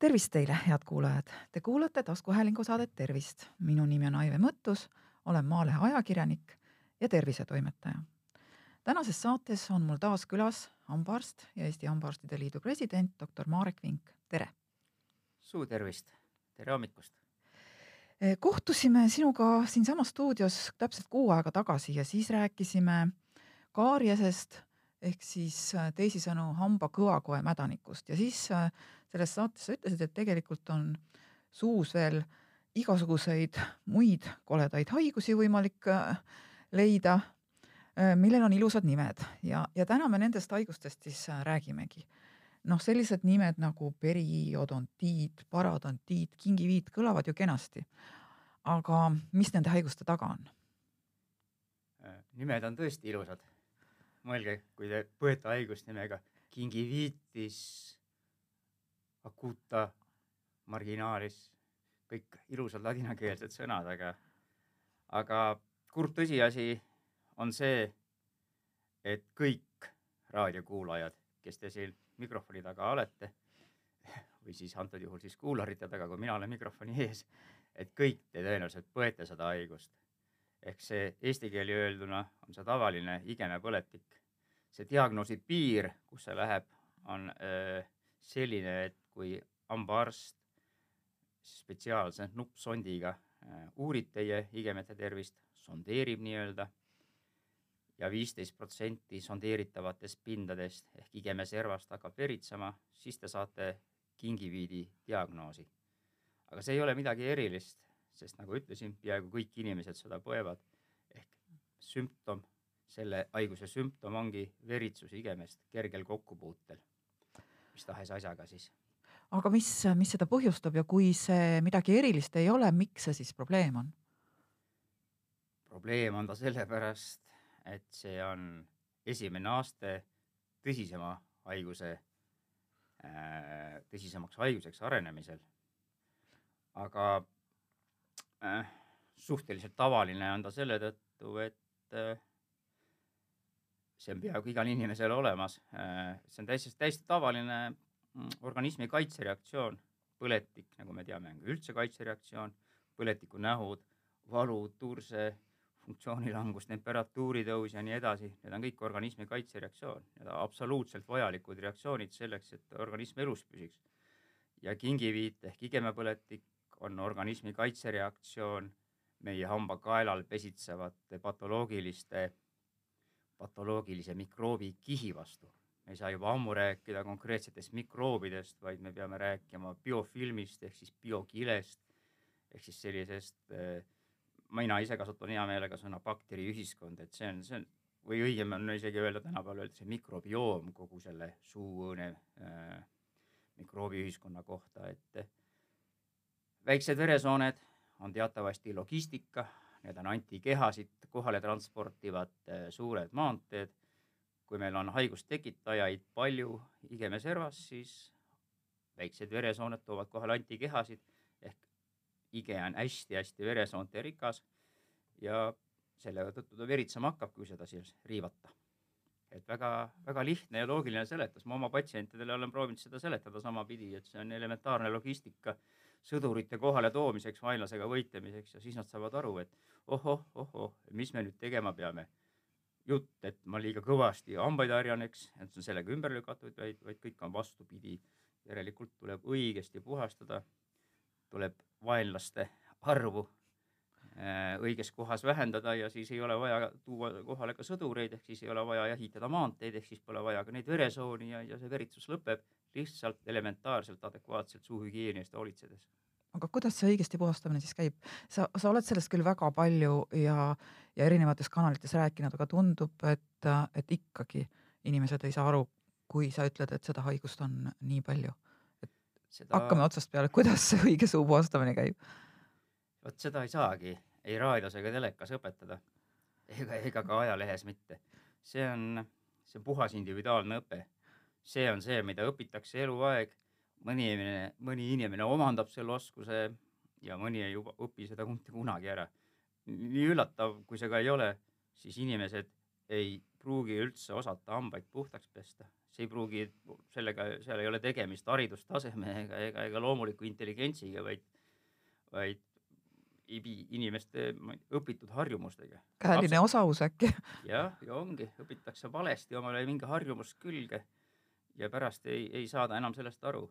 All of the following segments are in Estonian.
tervist teile, head kuulajad! Te kuulate taskuhäälingu saadet Tervist. minu nimi on Aive Mõttus, olen Maalehe ajakirjanik ja tervisetoimetaja. tänases saates on mul taas külas hambaarst ja Eesti Hambaarstide Liidu president, doktor Marek Vink, tere! suu tervist, tere hommikust! Eh, kohtusime sinuga siinsamas stuudios täpselt kuu aega tagasi ja siis rääkisime kaariasest ehk siis äh, teisisõnu hamba kõvakoe mädanikust ja siis äh, selles saates sa ütlesid, et tegelikult on suus veel igasuguseid muid koledaid haigusi võimalik äh, leida, äh, millel on ilusad nimed ja, ja täna me nendest haigustest siis äh, räägimegi. noh, sellised nimed nagu periodontiit, parodontiit, kingiviit kõlavad ju kenasti. aga mis nende haiguste taga on? nimed on tõesti ilusad. mõelge, kui te põete haigust nimega kingiviitis acuta, marginaalis, kõik ilusad ladinakeelsed sõnad, aga, aga kurb tõsiasi on see, et kõik raadiokuulajad, kes te siin mikrofoni taga olete või siis antud juhul siis kuularite taga, kui mina olen mikrofoni ees, et kõik te tõenäoliselt põete seda haigust. ehk see eesti keeli öelduna on see tavaline igemepõletik. see diagnoosi piir, kus see läheb, on öö, selline, et kui hambaarst spetsiaalse nuppsondiga äh, uurib teie igemete tervist, sondeerib nii-öelda ja viisteist protsenti sondeeritavatest pindadest ehk igemeservast hakkab veritsema, siis te saate kingiviidi diagnoosi. aga see ei ole midagi erilist, sest nagu ütlesin, peaaegu kõik inimesed seda põevad ehk sümptom, selle haiguse sümptom ongi veritsus igemest kergel kokkupuutel mis tahes asjaga siis. Aga mis, mis seda põhjustab ja kui see midagi erilist ei ole, miks see siis probleem on? probleem on ta sellepärast, et see on esimene aste tõsisema haiguse, äh, tõsisemaks haiguseks arenemisel. aga äh, suhteliselt tavaline on ta selle tõttu, et äh, see on peaaegu igal inimesel olemas. Äh, see on täiesti, täiesti tavaline organismi kaitsereaktsioon, põletik, nagu me teame, on ka üldse kaitsereaktsioon, põletiku nähud, valu, turse, funktsioonilangus, temperatuuri tõus ja nii edasi, need on kõik organismi kaitsereaktsioon, need on absoluutselt vajalikud reaktsioonid selleks, et organism elus püsiks. ja kingiviit ehk igemepõletik on organismi kaitsereaktsioon meie hambakaelal pesitsevate patoloogiliste patoloogilise mikroobikihi vastu. Me ei saa juba ammu rääkida konkreetsetest mikroobidest, vaid me peame rääkima biofilmist ehk siis biokilest ehk siis sellisest äh, mina ise kasutan hea meelega sõna bakteriühiskond, et see on, see on või õigem on isegi öelda, tänapäeval öeldakse mikrobioom kogu selle suu-õõne äh, mikroobiühiskonna kohta, et väiksed veresooned on teatavasti logistika need on antikehasid kohale transportivad äh, suured maanteed. Kui meil on haigustekitajaid palju igemeservas, siis väiksed veresooned toovad kohale antikehasid ehk ige on hästi-hästi veresoonte rikas ja selle tõttu ta veritsema hakkab, kui seda siis riivata. et väga-väga lihtne ja loogiline seletus, ma oma patsientidele olen proovinud seda seletada samapidi, et see on elementaarne logistika sõdurite kohale toomiseks, vaenlasega võitlemiseks ja siis nad saavad aru, et ohoh, ohoh, mis me nüüd tegema peame. Jutt, et ma liiga kõvasti hambaid harjan, eks, et see on sellega ümber lükatud, vaid, vaid kõik on vastupidi. järelikult tuleb õigesti puhastada, tuleb vaenlaste arvu äh, õiges kohas vähendada ja siis ei ole vaja tuua kohale ka sõdureid, ehk siis ei ole vaja ehitada maanteid, ehk siis pole vaja ka neid veresooni ja, ja see veritsus lõpeb lihtsalt elementaarselt adekvaatselt suuhügieeni eest hoolitsedes aga kuidas see õigesti puhastamine siis käib? sa, sa oled sellest küll väga palju ja, ja erinevates kanalites rääkinud, aga tundub, et, et ikkagi inimesed ei saa aru, kui sa ütled, et seda haigust on nii palju. et seda... hakkame otsast peale, kuidas see õige suu puhastamine käib? vot seda ei saagi ei raadios ega telekas õpetada ega, ega ka ajalehes mitte. see on, see on puhas individuaalne õpe. see on see, mida õpitakse eluaeg mõni inimene, mõni inimene omandab selle oskuse ja mõni ei õpi seda mitte kunagi ära. nii üllatav, kui see ka ei ole, siis inimesed ei pruugi üldse osata hambaid puhtaks pesta. see ei pruugi, sellega, seal ei ole tegemist haridustaseme ega, ega, ega loomuliku intelligentsiga, vaid, vaid inimeste õpitud harjumustega. käeline osavus äkki jah, ja ongi, õpitakse valesti omale mingi harjumus külge ja pärast ei, ei saada enam sellest aru,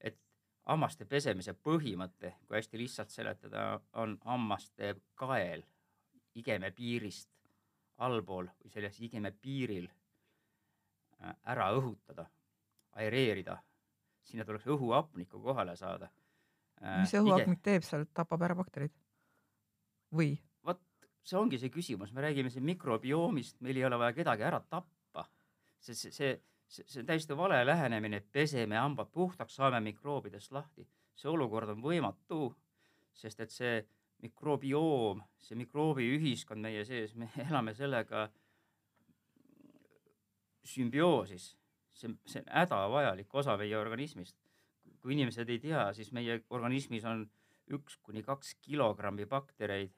et hammaste pesemise põhimõte, kui hästi lihtsalt seletada, on hammaste kael igeme piirist allpool või selles igeme piiril äh, ära õhutada, aereerida, sinna tuleks õhuhapnikku kohale saada. Äh, mis see õhuhapnik Ige... teeb seal, tapab ära bakterid või? vot see ongi see küsimus, me räägime siin mikrobioomist, meil ei ole vaja kedagi ära tappa, see, see, see, see, see on täiesti vale lähenemine, et peseme hambad puhtaks, saame mikroobidest lahti. see olukord on võimatu, sest et see mikrobioom, see mikroobiühiskond meie sees, me elame sellega sümbioosis, see, see on hädavajalik osa meie organismist. kui inimesed ei tea, siis meie organismis on üks kuni kaks kilogrammi baktereid.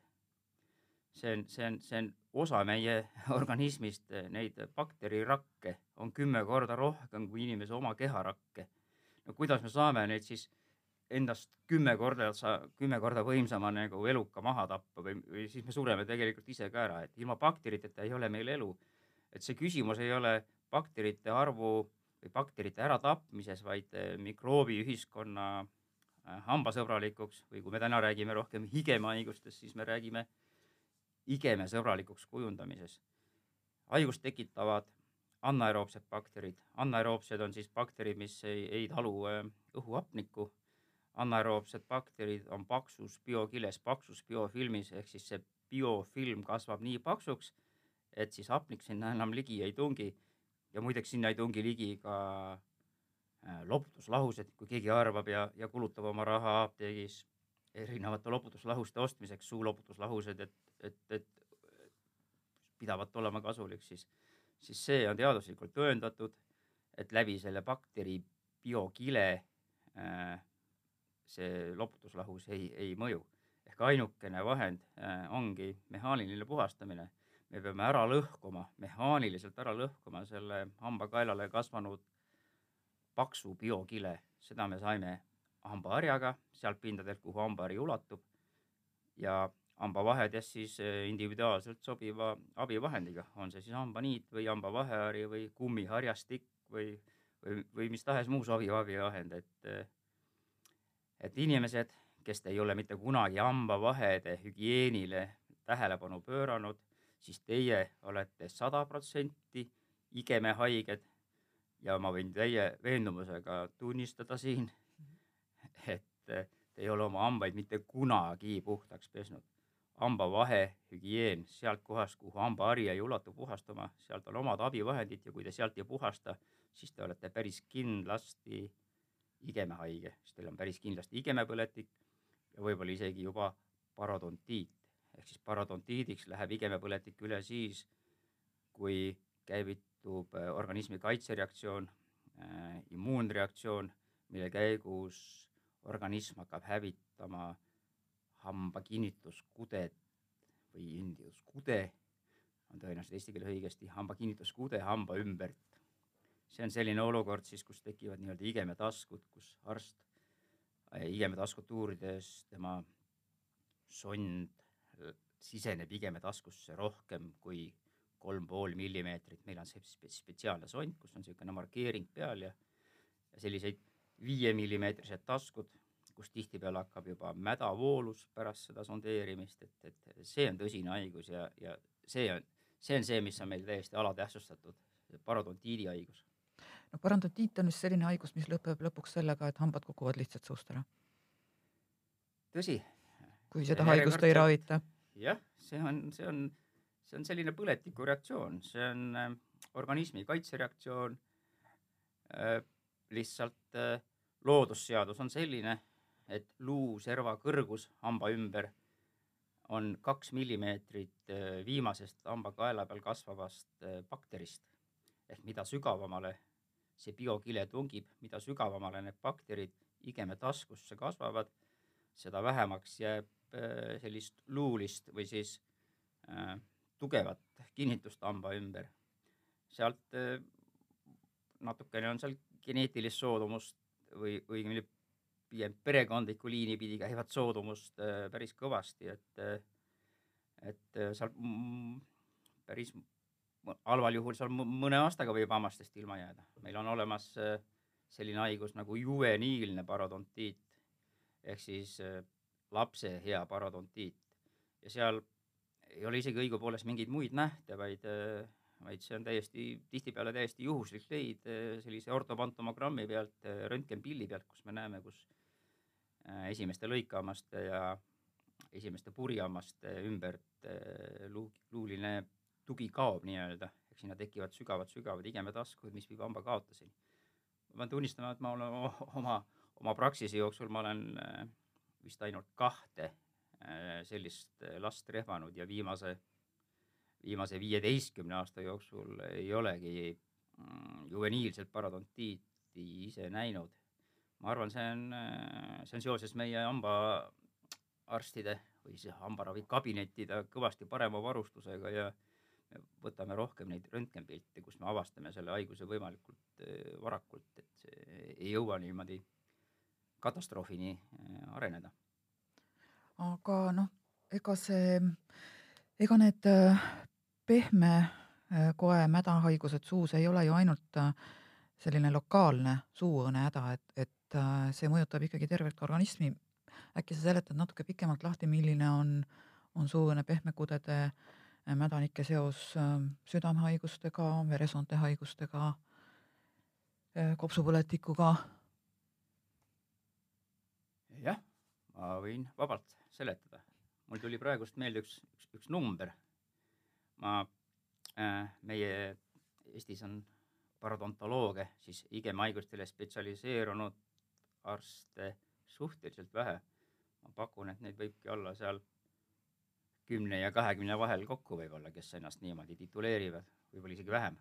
See on, see on, see on osa meie organismist, neid bakterirakke on kümme korda rohkem kui inimese oma keharakke. no kuidas me saame neid siis endast kümme korda, kümme korda võimsama nagu eluka maha tappa või, või siis me sureme tegelikult ise ka ära, et ilma bakteriteta ei ole meil elu. et see küsimus ei ole bakterite arvu või bakterite äratapmises, vaid eh, mikroobiühiskonna eh, hambasõbralikuks või kui me täna räägime rohkem higemahaigustest, siis me räägime igemesõbralikuks kujundamises. haigust tekitavad anaeroobsed bakterid, anaeroobsed on siis bakterid, mis ei, ei talu eh, õhuhapnikku anaeroobsed bakterid on paksus biokiles, paksus biofilmis, ehk siis see biofilm kasvab nii paksuks, et siis hapnik sinna enam ligi ei tungi. ja muideks sinna ei tungi ligi ka äh, loputuslahused, kui keegi arvab ja, ja kulutab oma raha apteegis erinevate loputuslahuste ostmiseks, suuloputuslahused, et, et, et pidavat olema kasulik, siis, siis see on teaduslikult tõendatud, et läbi selle bakteri biokile äh, see loputuslahus ei, ei mõju. ehk ainukene vahend äh, ongi mehaaniline puhastamine. me peame ära lõhkuma, mehaaniliselt ära lõhkuma selle hambakaelale kasvanud paksu biokile, seda me saime hambaharjaga sealt pindadelt, kuhu hambahari ulatub ja hambavahedest siis äh, individuaalselt sobiva abivahendiga, on see siis hambaniit või hambavahehari või kummiharjastik või, või, või mis tahes muu sobiv abivahend, et äh, et inimesed, kes ei ole mitte kunagi hambavahede hügieenile tähelepanu pööranud, siis teie olete sada protsenti igemehaiged ja ma võin teie veendumusega tunnistada siin, et te ei ole oma hambaid mitte kunagi puhtaks pesnud. Hambavahe hügieen, sealt kohast, kuhu hambahari ei ulatu puhastama, sealt on omad abivahendid ja kui te sealt ei puhasta, siis te olete päris kindlasti igemehaige, siis teil on päris kindlasti igemepõletik ja võib-olla isegi juba parodontiit. ehk siis parodontiidiks läheb igemepõletik üle siis, kui käivitub äh, organismi kaitsereaktsioon äh,, immuunreaktsioon, mille käigus organism hakkab hävitama hamba kinnituskudet või induskude, on tõenäoliselt eesti keeles õigesti, hamba kinnituskude hamba ümbert. See on selline olukord siis, kus tekivad nii-öelda igemetaskud, kus arst äh, igemetaskut uurides tema sond siseneb igemetaskusse rohkem kui kolm pool millimeetrit, meil on see spetsiaalne sond, kus on niisugune markeering peal ja, ja selliseid viiemillimeetrised taskud, kus tihtipeale hakkab juba mädavoolus pärast seda sondeerimist, et, et see on tõsine haigus ja, ja see on, see on see, mis on meil täiesti alatähtsustatud, parodontiidi haigus noh, parodontiit on vist selline haigus, mis lõpeb lõpuks sellega, et hambad kukuvad lihtsalt suust ära. tõsi. kui seda haigust ei ravita. jah, see on, see on, see on selline põletikureaktsioon, see on äh, organismi kaitsereaktsioon äh,. lihtsalt äh, loodusseadus on selline, et luuserva kõrgus hamba ümber on kaks millimeetrit äh, viimasest hambakaela peal kasvavast äh, bakterist ehk mida sügavamale see biokile tungib, mida sügavamale need bakterid igeme taskusse kasvavad, seda vähemaks jääb äh, sellist luulist või siis äh, tugevat kinnitust hamba ümber. sealt äh, natukene on seal geneetilist soodumust või õigemini pigem perekondlikku liini pidi käivat soodumust äh, päris kõvasti, et äh, et seal päris halval juhul seal mõne aastaga võib hammastest ilma jääda. meil on olemas selline haigus nagu juveniilne parodontiit ehk siis lapse hea parodontiit ja seal ei ole isegi õigupoolest mingeid muid nähte, vaid, äh, vaid see on täiesti, tihtipeale täiesti juhuslik leid äh, sellise ortopantomogrammi pealt, äh, röntgenpilli pealt, kus me näeme, kus esimeste lõikahammaste ja esimeste purjehammaste ümbert luu, luuline tugi kaob nii-öelda, ehk sinna tekivad sügavad-sügavad igemed askud, mis viib hamba kaotuseni. ma pean tunnistama, et ma olen oma, oma praksise jooksul, ma olen vist ainult kahte Äh, sellist äh, last rehvanud ja viimase, viimase viieteistkümne aasta jooksul ei olegi mm, juveniilset parodontiiti ise näinud. Ma arvan, see on, äh, see on seoses meie hambaarstide või siis hambaravikabinetide kõvasti parema varustusega ja me võtame rohkem neid röntgenpilte, kus me avastame selle haiguse võimalikult varakult, et see ei jõua niimoodi katastroofini areneda. Aga noh, ega see, ega need äh, pehme äh, koe mädahaigused suus ei ole ju ainult äh, selline lokaalne suuõõne häda, et, et see mõjutab ikkagi tervet organismi. äkki sa seletad natuke pikemalt lahti, milline on, on suuõõne pehmekudede mädanike seos südamehaigustega, veresoonte haigustega, kopsupõletikuga? jah, ma võin vabalt seletada. mul tuli praegust meelde üks, üks, üks number. ma äh,, meie Eestis on parodontolooge, siis igemhaigustele spetsialiseerunud arste suhteliselt vähe. ma pakun, et neid võibki olla seal kümne ja kahekümne vahel kokku võib-olla, kes ennast niimoodi tituleerivad, võib-olla isegi vähem.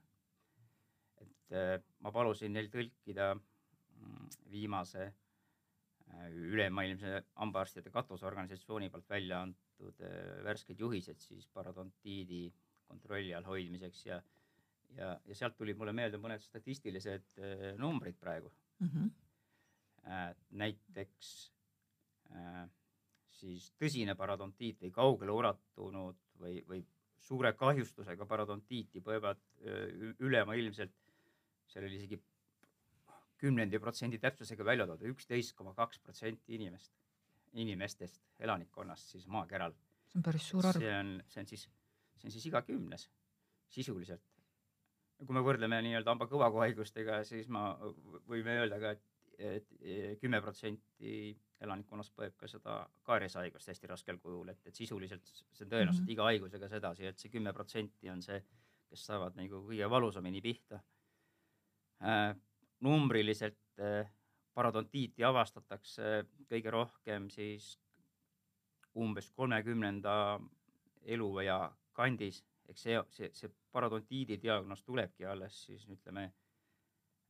et äh, ma palusin neil tõlkida mm, viimase Äh, ülemaailmse hambaarstide katusorganisatsiooni poolt välja antud äh, värsked juhised siis parodontiidi kontrolli all hoidmiseks ja ja, ja sealt tulid mulle meelde mõned statistilised numbrid praegu mm. -hmm. Näiteks siis tõsine parodontiit või kaugele ulatunud või, või suure kahjustusega parodontiiti põevad ülemaailmselt, seal oli isegi kümnendi protsendi täpsusega välja toodud, üksteist koma kaks protsenti inimest, inimestest, elanikkonnast siis maakeral. see on päris suur arv. see on, see on siis, see on siis iga kümnes sisuliselt. kui me võrdleme nii-öelda hamba kõvakohaigustega, siis ma võime öelda ka, et kümme protsenti elanikkonnast põeb ka seda kaarieshaigust hästi raskel kujul, et, et sisuliselt see on tõenäoliselt mm -hmm. iga haigusega sedasi, et see kümme protsenti on see, kes saavad nagu kõige valusamini pihta äh, numbriliselt eh, parodontiiti avastatakse kõige rohkem siis umbes kolmekümnenda eluea kandis, eks see, see, see parodontiidi diagnoos tulebki alles siis ütleme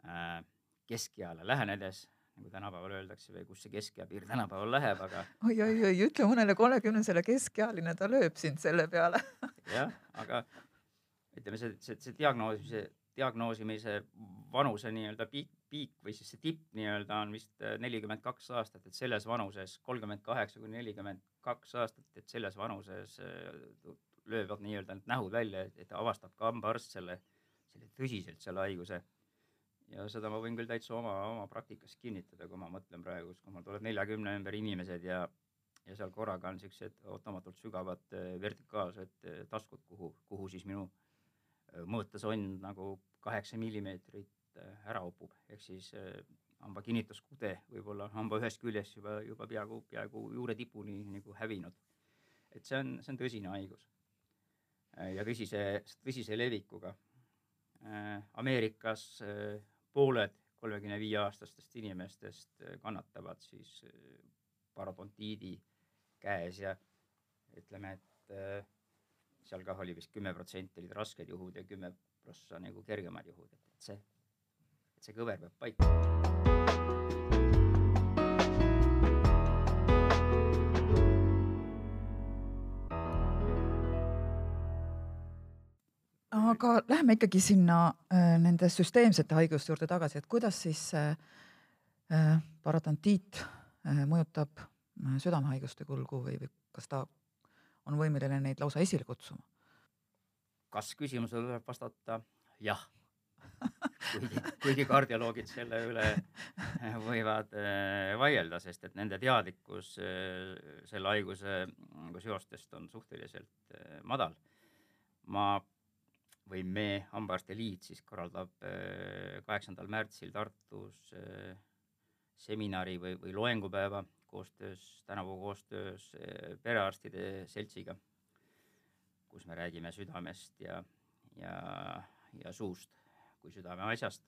äh, keskeale lähenedes, nagu tänapäeval öeldakse või kus see keskea piir tänapäeval läheb, aga oi, oi, oi, ütle mõnele kolmekümnesele keskealine, ta lööb sind selle peale jah, aga ütleme, see, see, see diagnoosimise diagnoosimise vanuse nii-öelda piik, piik või siis see tipp nii-öelda on vist äh, nelikümmend kaks aastat, et selles vanuses kolmkümmend kaheksa kuni nelikümmend kaks aastat, et selles vanuses äh, löövad nii-öelda need nähud välja, et avastab ka hambaarst selle, selle tõsiselt selle haiguse. Ja seda ma võin küll täitsa oma, oma praktikas kinnitada, kui ma mõtlen praegu, kui mul tuleb neljakümne ümber inimesed ja ja seal korraga on siuksed ootamatult sügavad äh, vertikaalsed taskud, kuhu, kuhu siis minu mõõtesond nagu kaheksa millimeetrit äh, ära upub, ehk siis äh, hamba kinnituskude võib olla hamba ühest küljest juba, juba peaaegu, peaaegu juure tipuni nagu hävinud. et see on, see on tõsine haigus. Äh, ja tõsise, tõsise levikuga. Ameerikas pooled kolmekümne viie aastastest inimestest kannatavad siis parodontiidi käes ja ütleme, et seal kah oli vist kümme protsenti olid rasked juhud ja kümme prossa nagu kergemad juhud, et see, et see kõver peab paika. Aga lähme ikkagi sinna äh, nende süsteemsete haiguste juurde tagasi, et kuidas siis äh, äh, mõjutab äh, südamehaiguste kulgu või, või kas ta on võimeline neid lausa esile kutsuma? kas küsimusele tuleb vastata jah kuigi, kuigi kardioloogid selle üle võivad vaielda, sest et nende teadlikkus selle haigusega seostest on suhteliselt madal. ma või me, Hambaarstide Liit siis korraldab kaheksandal märtsil Tartus seminari või, või loengupäeva koostöös, tänavu koostöös perearstide seltsiga, kus me räägime südamest ja, ja, ja suust kui südameasjast.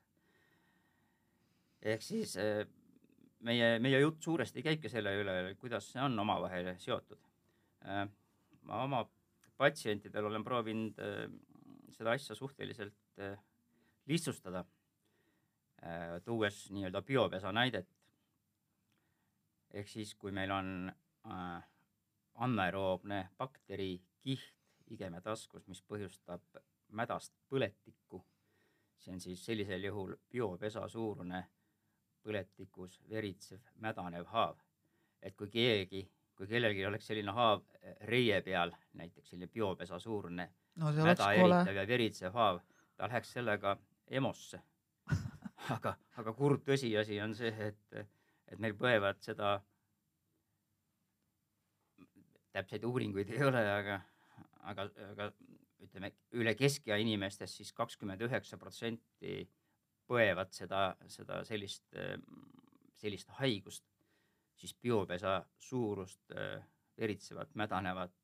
ehk siis meie, meie jutt suuresti käibki selle üle, kuidas see on omavahel seotud. Ma oma patsientidel olen proovinud seda asja suhteliselt lihtsustada, tuues nii-öelda biopesa näidet. ehk siis, kui meil on anaeroobne bakterikiht igemetaskus, mis põhjustab mädast põletikku see on siis sellisel juhul biopesa suurune põletikus veritsev mädanev haav. et kui keegi, kui kellelgi oleks selline haav eh, reie peal, näiteks selline biopesa suurune no, mäda eritav ja veritsev haav, ta läheks sellega EMO-sse. Aga, aga kurb tõsiasi on see, et, et meil põevad seda, täpseid uuringuid ei ole, aga, aga, aga ütleme üle keskea inimestest siis kakskümmend üheksa protsenti põevad seda, seda sellist, sellist haigust, siis biopesa suurust veritsevat mädanevat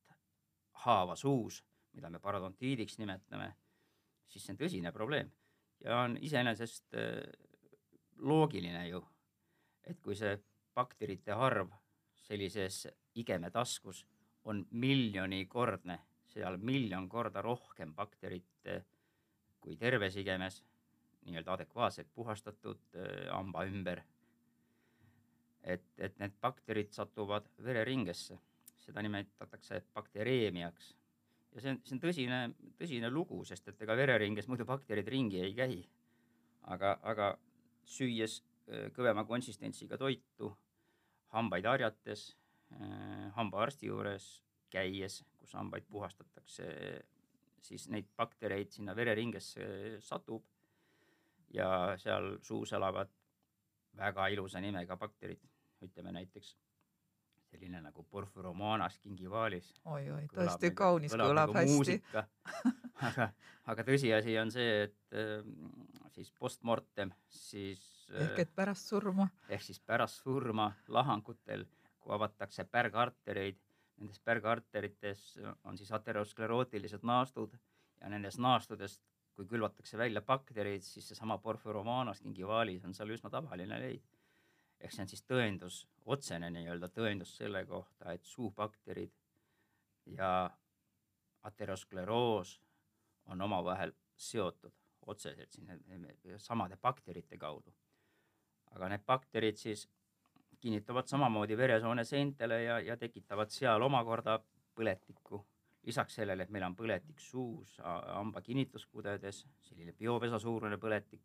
haava suus, mida me parodontiidiks nimetame, siis see on tõsine probleem ja on iseenesest loogiline ju, et kui see bakterite arv sellises igemetaskus on miljonikordne seal miljon korda rohkem bakterit kui terves igemes, nii-öelda adekvaatselt puhastatud äh, hamba ümber. et, et need bakterid satuvad vereringesse, seda nimetatakse baktereemiaks. Ja see on, see on tõsine, tõsine lugu, sest et ega vereringes muidu bakterid ringi ei käi. aga, aga süües kõvema konsistentsiga toitu, hambaid harjates, hambaarsti juures käies, kus hambaid puhastatakse, siis neid baktereid sinna vereringesse satub ja seal suus elavad väga ilusa nimega bakterid, ütleme näiteks selline nagu Porphyromonas gingivalis. oi-oi, tõesti nagu, kaunis, kõlab nagu hästi. aga, aga tõsiasi on see, et äh, siis postmortem, siis ehk et pärast surma. ehk siis pärast surma lahangutel, kui avatakse pärgartereid nendes pärgarterites on siis aterosklerootilised naastud ja nendest naastudest, kui külvatakse välja bakterid, siis seesama Porphyromanos gingivalis on seal üsna tavaline leid. Ehk see on siis tõendus, otsene nii-öelda tõendus selle kohta, et suubakterid ja ateroskleroos on omavahel seotud otseselt siin samade bakterite kaudu. aga need bakterid siis kinnituvad samamoodi veresoone seentele ja, ja tekitavad seal omakorda põletikku. lisaks sellele, et meil on põletik suus, hamba kinnituskudades, selline biopesa suurune põletik,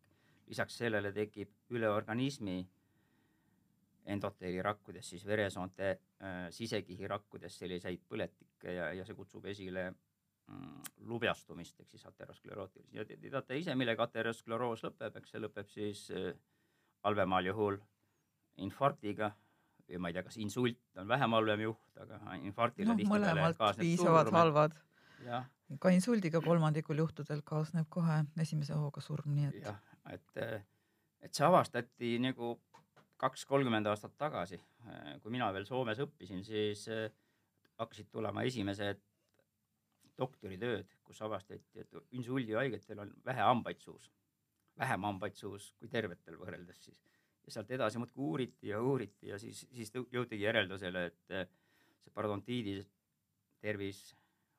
lisaks sellele tekib üle organismi endoteelirakkudes, siis veresoonte äh, sisekihi rakkudes selliseid põletikke ja, ja see kutsub esile mm, lubjastumist ehk siis aterosklerootilisi ja te teate ise, millega ateroskleroos lõpeb, eks see lõpeb siis äh, halvemal juhul infarktiga või ma ei tea, kas insult on vähem halvem juht, aga infarktile no, mõlemalt piisavalt halvad. ka insuldiga kolmandikul juhtudel kaasneb kohe esimese hooga surm, nii et. jah, et, et see avastati nagu kaks-kolmkümmend aastat tagasi, kui mina veel Soomes õppisin, siis hakkasid tulema esimesed doktoritööd, kus avastati, et insuldihaigetel on vähe hambaid suus, vähem hambaid suus kui tervetel võrreldes siis ja sealt edasi muudkui uuriti ja uuriti ja siis, siis jõutigi järeldusele, et eh, see parodontiidi tervis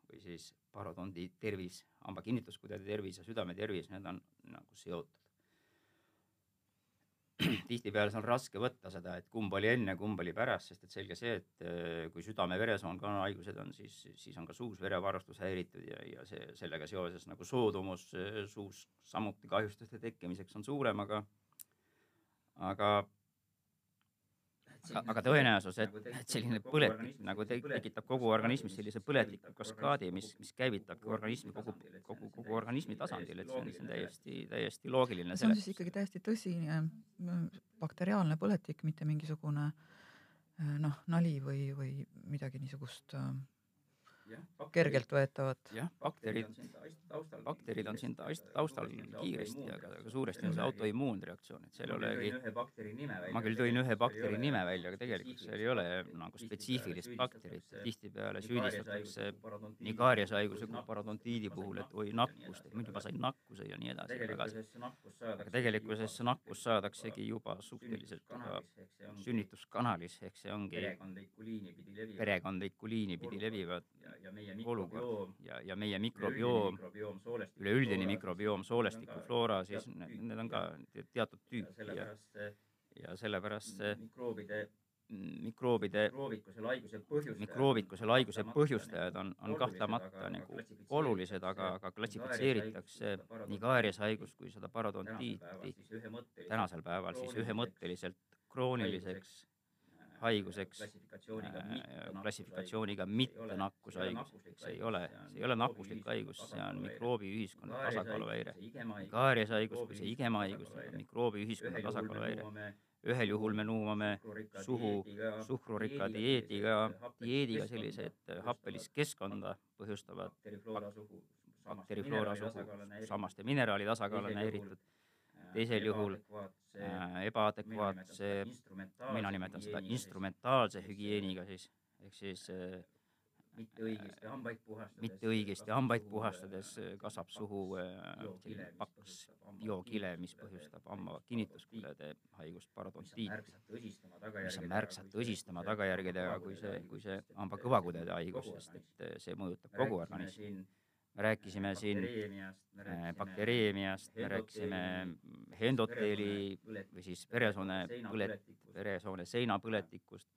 või siis parodondi tervis, hamba kinnituskudede tervis ja südame tervis, need on nagu seotud. tihtipeale on raske võtta seda, et kumb oli enne, kumb oli pärast, sest et selge see, et äh, kui südame-veresoonkonna haigused on, siis, siis on ka suus verevarustus häiritud ja, ja see sellega seoses nagu soodumus äh, suus samuti kahjustuste tekkimiseks on suurem, aga aga aga, aga tõenäosus, et, et selline põletik nagu te, tekitab kogu organismis sellise põletliku kaskaadi, mis, mis käitab organismi kogu, kogu, kogu organismi tasandil, et see on, see on täiesti, täiesti loogiline. see on siis ikkagi täiesti tõsine bakteriaalne põletik, mitte mingisugune noh, nali või, või midagi niisugust kergelt võetavat. jah, bakterid, bakterid on siin taustal kiiresti, aga, aga suuresti on see autoimmuunreaktsioon, et seal ei olegi, ma küll tõin ühe bakteri nime välja, aga tegelikult seal ei ole nagu spetsiifilist bakterit, tihtipeale süüdistatakse nii kaariashaiguse kui parodontiidi puhul, et oi nakkust, et muidu ma sain nakkuse ja nii edasi, aga aga tegelikkuses see nakkus saadaksegi juba suhteliselt ka sünnituskanalis, ehk see ongi perekondlikku liini pidi levivad ja meie olukord. Ja, ja meie mikrobioom, üleüldine mikrobioom, soolestikufloora, siis need, need on ka teatud tüüp ja, ja sellepärast see mikroobide mikroobide, mikroobikusel haiguse põhjustajad on, on kahtlemata nagu olulised, aga, aga klassifitseeritakse nii kaariashaigust kui seda parodontiiti tänasel päeval siis ühemõtteliselt. Krooniliseks haiguseks. Klassifikatsiooniga mitte nakkushaigus, see ei ole, see ei ole nakkuslik haigus, see on mikroobiühiskonna tasakaaluhäire. kaariashaigus kui see igemahaigus. On mikroobiühiskonna tasakaaluhäire. ühel juhul me nuumame suhu suhkrurikka dieediga, dieediga sellised happelist keskkonda põhjustavad bakterifloora suhu, sammaste mineraali tasakaal on häiritud teisel juhul äh, ebaadekvaatse, mina nimetan seda instrumentaalse hügieeniga siis, ehk siis äh, mitte õigesti hambaid puhastades, mitte õigesti hambaid puhastades kasvab suhu äh, selline paks biokile, mis põhjustab hamba kinnituskülede haigust, parodontiiti, mis on märksa tõsistama tagajärgedega kui see, kui see hamba kõvakudede haigus, sest et see mõjutab kogu organismi rääkisime siin baktereemiast, me rääkisime endoteeli või siis veresoone põlet-, veresoone seinapõletikust.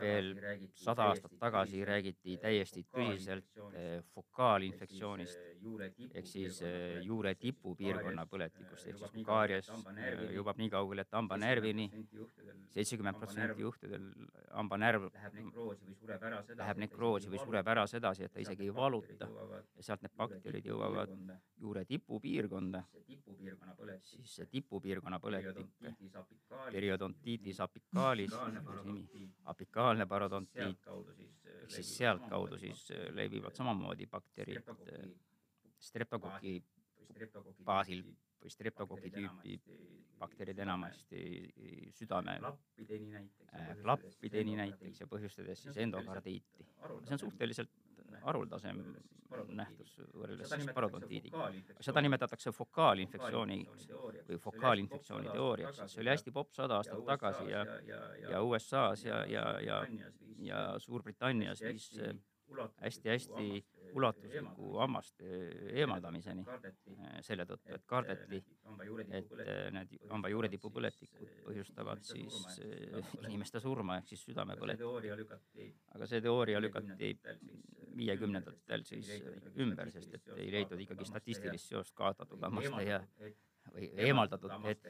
Veel sada aastat tagasi räägiti täiesti tõsiselt fokaalinfektsioonist. Ehk siis juure tipupiirkonna põletikust. ehk siis kaaries jõuab nii kaugele, et hambanärvini, seitsekümmend protsenti juhtudel hambanärv läheb nekroosi või sureb ära sedasi, et ta isegi ei valuta. ja sealt need bakterid jõuavad juure tipupiirkonda, siis see tipupiirkonna põletik, periodontiitis apicaalis, nimi, apikaalne parodontiit, ehk siis sealtkaudu siis levivad samamoodi bakterid streptokoki baasil või streptokoki tüüpi bakterid enamasti südame klappideni näiteks ja põhjustades siis endokardiiti. see on suhteliselt haruldasem nähtus võrreldes siis parodontiidiga. seda nimetatakse fokaalinfektsiooniks või fokaalinfektsiooni teooriaks, see oli hästi popp sada aastat tagasi ja, ja USA-s ja, ja, ja, ja Suurbritannias viis hästi-hästi ulatusliku hammaste eemaldamiseni selle tõttu, et kardeti, et need hambajuuretipu põletikud põhjustavad siis inimeste surma ehk siis südamepõletikku. aga see teooria lükati viiekümnendatel siis ümber, sest et ei leitud ikkagi statistilist seost kaotatud hammaste ja või eemaldatud, et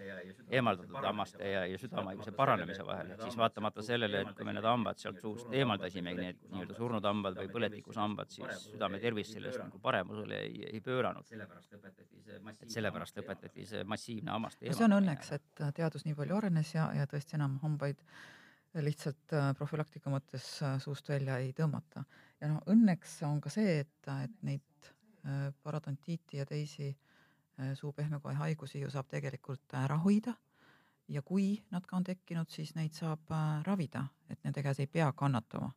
eemaldatud hammaste ja, ja südamehaiguse paranemise vahel, et siis vaatamata sellele, et kui me need hambad sealt suust eemaldasime, need nii-öelda surnud hambad või põletikus hambad, siis südame tervis sellest nagu paremusele ei, ei pööranud. et sellepärast lõpetati see massiivne hammaste eemaldamine. see on õnneks, et teadus nii palju arenes ja, ja tõesti enam hambaid lihtsalt äh, profülaktika mõttes äh, suust välja ei tõmmata. ja noh, õnneks on ka see, et, et neid äh, parodontiiti ja teisi äh, Äh, suu pehmekoe haigusi ju saab tegelikult ära hoida ja kui nad ka on tekkinud, siis neid saab äh, ravida, et nende käes ei pea kannatama.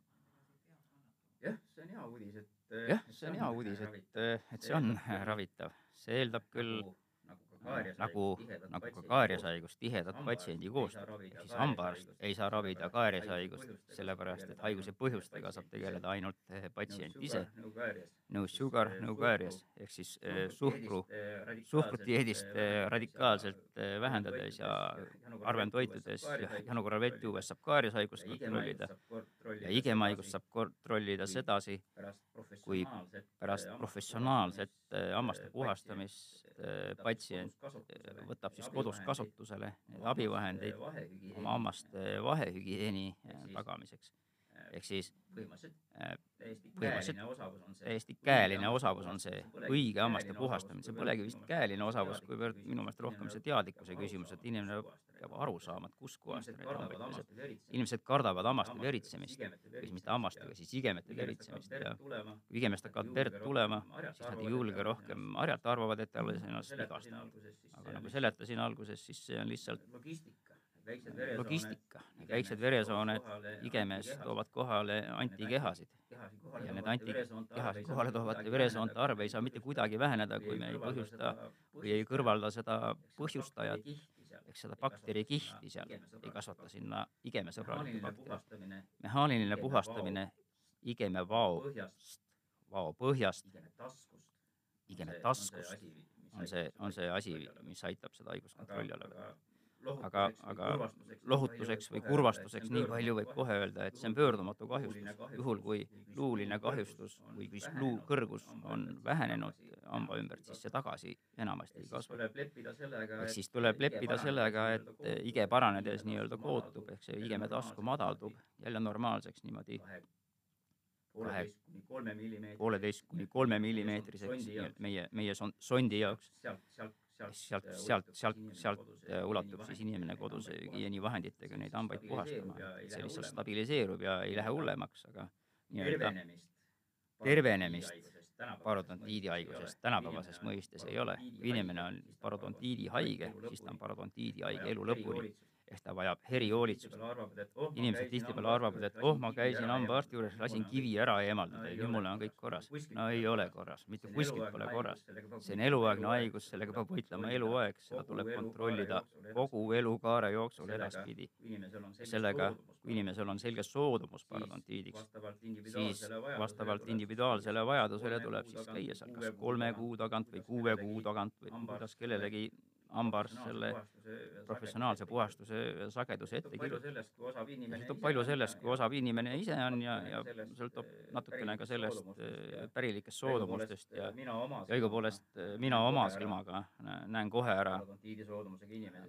jah, see on hea uudis, et jah, see on hea uudis, et, et see on ravitav, see eeldab küll nagu, nagu ka kaariashaigus tihedat patsiendi koostööd, ehk siis hambaarst ei saa ravida kaariashaigust, sellepärast et haiguse põhjustega saab tegeleda ainult patsient ise. no sugar, no caries ehk siis eh, suhkru, suhkrudieedist eh, radikaalselt eh, vähendades ja harvem toitudes ja janu korral vett juues saab kaarieshaigust kontrollida. ja igemahaigust saab kontrollida sedasi, kui pärast professionaalset eh, hammaste puhastamist eh, patsient eh, võtab siis kodus kasutusele. neid abivahendeid oma hammaste vahehügieeni eh, tagamiseks. ehk siis eh, põhimõtteliselt täiesti käeline osavus on see, õige hammaste puhastamine, see polegi vist käeline osavus, kuivõrd minu meelest rohkem see teadlikkuse küsimus, et inimene peab aru saama, et kuskohast ta neid hambaid peseb. inimesed kardavad hammaste veritsemist, või siis mitte hammastega, siis igemete veritsemist ja kui igemest hakkavad verd tulema, siis nad ei julge rohkem harjata, arvavad, et alles ennast vigastanud. aga nagu seletasin alguses, siis see on lihtsalt logistika, väiksed veresooned igemes toovad kohale antikehasid. ja need antikehasid kohale toovate veresoonte arv ei saa mitte kuidagi väheneda, kui me ei põhjusta või ei kõrvalda seda põhjustajat, ehk seda bakterikihti seal, ei kasvata sinna igemesõbralikku bakterit. mehaaniline puhastamine igeme vaost, vao põhjast, igeme taskust. On see, on see asi, mis aitab seda haigust kontrolli alla võtta aga, aga lohutuseks või kurvastuseks nii palju võib kohe öelda, et see on pöördumatu kahjustus. juhul, kui luuline kahjustus või kui luu kõrgus on vähenenud hamba ümbert, siis see tagasi enamasti ei kasva. ehk siis tuleb leppida sellega, et ige paranedes nii-öelda kootub, ehk see igeme tasku madaldub jälle normaalseks niimoodi kahe, pooleteist kuni kolme millimeetriseks meie, meie sondi jaoks sealt, sealt, sealt, sealt ulatub siis inimene kodus hügieenivahenditega neid hambaid puhastama, see lihtsalt stabiliseerub ja ei lähe hullemaks, aga nii-öelda tervenemist. parodontiidi haigusest tänapäevases mõistes ei ole. kui inimene on parodontiidi haige, siis ta on parodontiidi haige elu lõpuni ehk ta vajab erihoolitsust. inimesed tihtipeale arvavad, et oh, ma käisin hambaarsti juures, lasin kivi ära eemaldada ja nüüd mul on kõik korras. no ei ole korras, mitte kuskilt pole korras. see on eluaegne haigus, sellega peab võitlema eluaeg, seda tuleb kontrollida kogu elukaare jooksul edaspidi. sellega, kui inimesel on selge soodumus parodontiidiks, siis vastavalt individuaalsele vajadusele tuleb siis käia seal kas kolme kuu tagant või kuue kuu tagant või kuidas kellelegi hambaarst selle professionaalse puhastuse sageduse ette kirjutab. sõltub palju sellest, kui osav inimene ise on ja, ja sõltub natukene ka sellest äh, pärilikest soodumustest ja, ja õigupoolest äh, mina oma silmaga näen kohe ära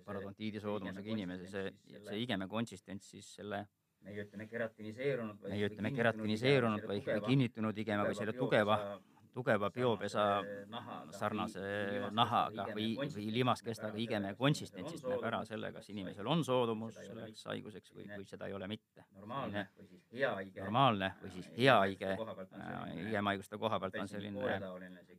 parodontiidi soodumusega inimese, see, see igeme konsistents siis selle meie ütleme keratiniseerunud või meie ütleme keratiniseerunud või kinnitunud igeme või selle tugeva tugeva biopesa sarnase nahaga või, või limaskestaga igeme konsistentsist näeb ära selle, kas inimesel on soodumus selleks haiguseks või, või seda ei ole mitte. normaalne või siis hea haige. normaalne või siis hea haige igemahaiguste koha pealt on selline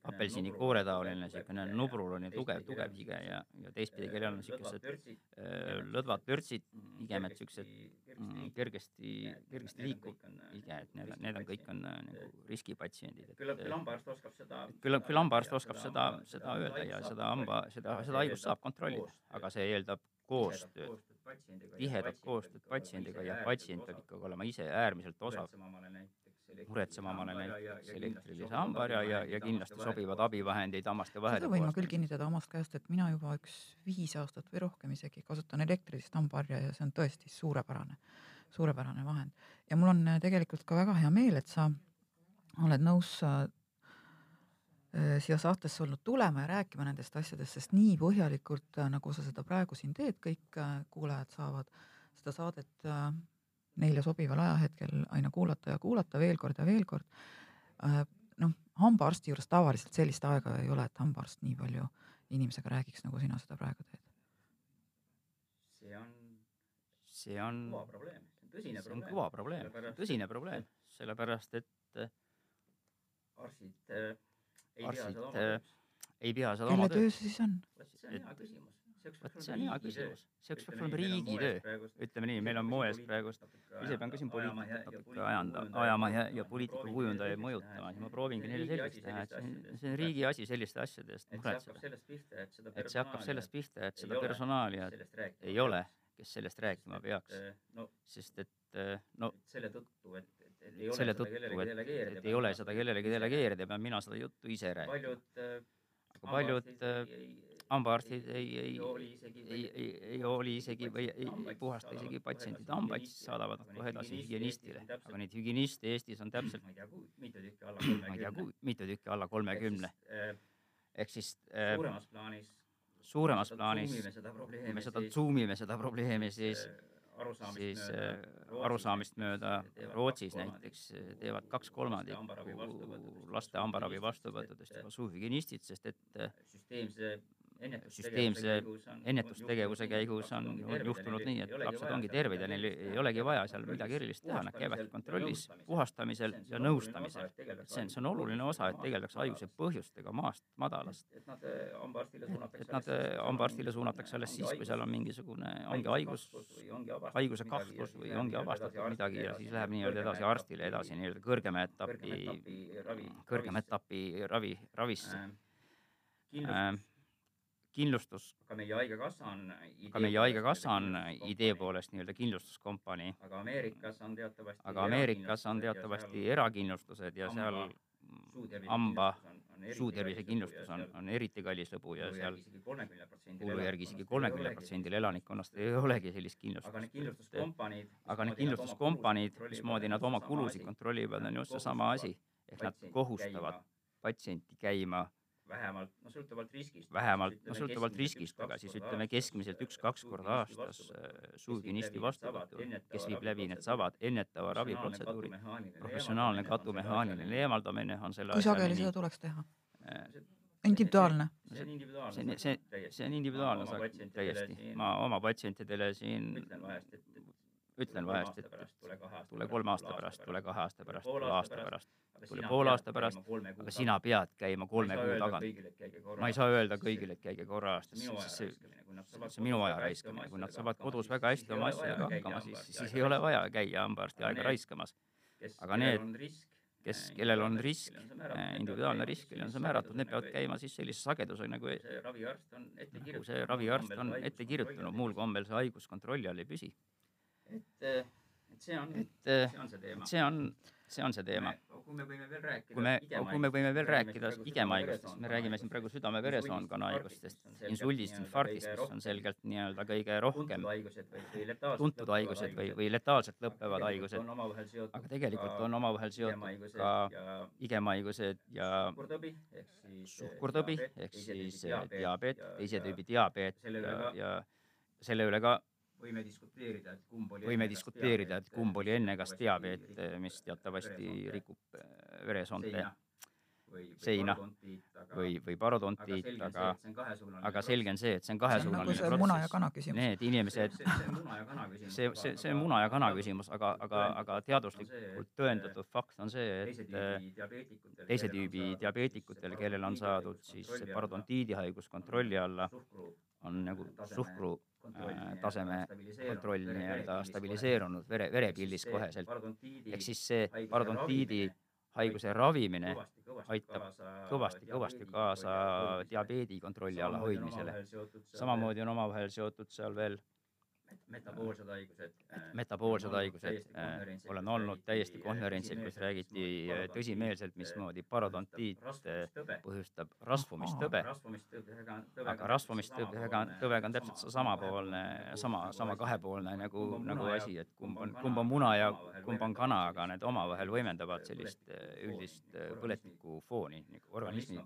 apelsini kooretaoline niisugune nubruline tugev, tugev hige ja, ja teistpidi, kellel on niisugused äh, lõdvad pörtsid, igemed niisugused mm, kergesti, kergesti liikuv hige, et need, need on kõik on äh, nagu riskipatsiendid. küllap küll hambaarst oskab seda. küll, küll hambaarst oskab seda, seda öelda ja seda hamba, seda, seda haigust saab kontrollida, aga see eeldab koostööd, tihedat koostööd. patsiendiga ja patsient peab ikkagi olema ise äärmiselt osav. Muretsema omale näiteks elektrilise hambaharja ja, ja kindlasti sobivad abivahendeid hammaste vahele. seda võin ma küll kinnitada omast käest, et mina juba üks viis aastat või rohkem isegi kasutan elektrilist hambaharja ja see on tõesti suurepärane, suurepärane vahend. ja mul on äh, tegelikult ka väga hea meel, et sa oled nõus äh, siia saatesse olnud tulema ja rääkima nendest asjadest, sest nii põhjalikult, nagu sa seda praegu siin teed, kõik kuulajad saavad seda saadet neile sobival ajahetkel aina kuulata ja kuulata veel kord ja veel kord. Äh, noh, hambaarsti juures tavaliselt sellist aega ei ole, et hambaarst nii palju inimesega räägiks, nagu sina seda praegu teed. see on, see on kõva probleem, tõsine see on probleem. kõva probleem, tõsine probleem, sellepärast et äh, arstid äh, ei arstid seda oma äh, pea seda kelle oma töö see siis on? see on hea küsimus. vot see on hea küsimus, see peaks olema riigi töö. ütleme nii, meil on moes praegust, ise pean ka siin poliitikat natuke ajanda, ajama ja, ja poliitika kujundajaid mõjutama, siis ma proovingi neile selgeks teha, et see on, see on riigi asi selliste asjade eest et see hakkab muretseda. sellest pihta, et see hakkab sellest pihta, et seda rääkima ei ole, kes sellest rääkima peaks, no sest et äh, no et selle tõttu, et, et, selle tõttu, et, et ei ole seda kellelegi delegeerida, pean mina seda juttu ise rääkima. äh, aga paljud äh, hambaarstid ei, ei, ei ei, ei, ei hooli isegi või ei, ei puhasta isegi patsientide hambaid, siis saadavad nad kohe edasi hügienistile. aga neid hügieniste Eestis on täpselt, ma ei tea, mitu tükki alla kolmekümne. ma ei tea, mitu tükki alla kolmekümne. äh, ehk siis äh, suuremas plaanis. suuremas plaanis, kui me seda zoom ime seda probleemi, siis siis äh, arusaamist mööda Rootsis näiteks äh, teevad kaks kolmandikku laste hambaravi vastuvõttudest juba suuhügienistid, sest et äh, süsteemse ennetustegevuse käigus on juhtunud nii, et lapsed ongi terved ja neil ei olegi vaja seal midagi erilist teha, nad käivadki kontrollis puhastamisel ja nõustamisel. see on, see on oluline osa, et tegeldakse haiguse põhjustega maast madalast. et nad äh, hambaarstile suunatakse. äh, hambaarstile suunatakse alles siis, kui seal on mingisugune, ongi haigus, haiguse kahtlus või ongi avastatud midagi ja siis läheb nii-öelda edasi arstile edasi nii-öelda kõrgema etapi, kõrgema etapi ravi, ravisse äh, kindlustus, aga meie Haigekassa on aga meie Haigekassa on idee poolest nii-öelda kindlustuskompanii, aga Ameerikas on teatavasti aga Ameerikas on teatavasti erakindlustused ja seal hamba suutervisekindlustus on, on eriti kallis lõbu ja seal kuulu järgi isegi kolmekümne protsendil elanikkonnast ei olegi sellist aga need kindlustust. kindlustuskompaniid aga need kindlustuskompaniid, mismoodi nad oma kulusid kontrollivad, on just seesama asi, ehk nad kohustavad patsienti käima vähemalt, no sõltuvalt riskist. vähemalt, no sõltuvalt riskist, aga siis ütleme keskmiselt üks-kaks korda aastas suuhygienisti vastuvõtul, kes viib läbi needsamad ennetava raviprotseduuri. professionaalne katumehaaniline eemaldamine on selle kui sageli seda tuleks teha? individuaalne? see on individuaalne. see see, see on individuaalne täiesti. ma oma patsientidele siin ütlen vahest, et, vahest, et, et tule kolme aasta pärast, tule kahe aasta pärast, tule aasta pärast, tule poole aasta pärast, aga sina pead käima kolme kuu tagant. ma ei saa öelda kõigile, et käige korra aastas, sest see, see on minu aja raiskamine, kui nad saavad kodus väga hästi oma asjadega hakkama, siis, siis ei ole vaja käia hambaarsti aega raiskamas. aga need, kes, kellel on risk, individuaalne risk, kellel on see määratud, need peavad käima siis sellise sagedusega nagu, nagu see raviarst on ette kirjutanud, muul kombel see haigus kontrolli all ei püsi. Et, et see on, et see on see teema. see on, see on see teema. kui me võime veel rääkida kui me, kui me võime veel rääkida igemahaigustest, me räägime siin praegu südame-veresoonkonna haigustest, insuldist, infarktist, mis on selgelt nii-öelda kõige rohkem tuntud haigused või, või letaalselt lõppevad haigused, aga tegelikult on omavahel seotud ka igemahaigused ja suhkurtõbi ehk siis diabeet, teise tüübi diabeet ja selle üle ka võime diskuteerida, et kumb oli võime diskuteerida, et kumb oli enne, kas diabeet, mis teatavasti rikub äh, veresoonte seina. Või, või parodontiit, aga, aga selge on see, et see on see on nagu kahesuunaline see muna ja kana küsimus. Need inimesed, see see, see, see on muna ja kana küsimus, aga, aga, aga teaduslikult tõendatud fakt on see, et äh, teise tüübi diabeetikutel, kellel on saadud siis see parodontiidihaigus kontrolli alla, on nagu suhkru äh, taseme kontroll nii-öelda stabiliseerunud vere, verepildis koheselt. ehk siis see parodontiidi haiguse ravimine aitab kõvasti-kõvasti kaasa diabeedi kontrolli alla hoidmisele. samamoodi on omavahel seotud seal veel metaboolsed haigused. metaboolsed haigused, olen olnud täiesti konverentsil, kus räägiti äh, tõsimeelselt, mismoodi parodontiit äh, põhjustab rasvumistõbe, aga rasvumistõbega, tõvega on täpselt samapoolne, sama, sama kahepoolne nagu, nagu asi, et kumb on, kumb on muna ja kumb on kana, aga need omavahel võimendavad sellist äh, üldist põletikku fooni nagu organismi,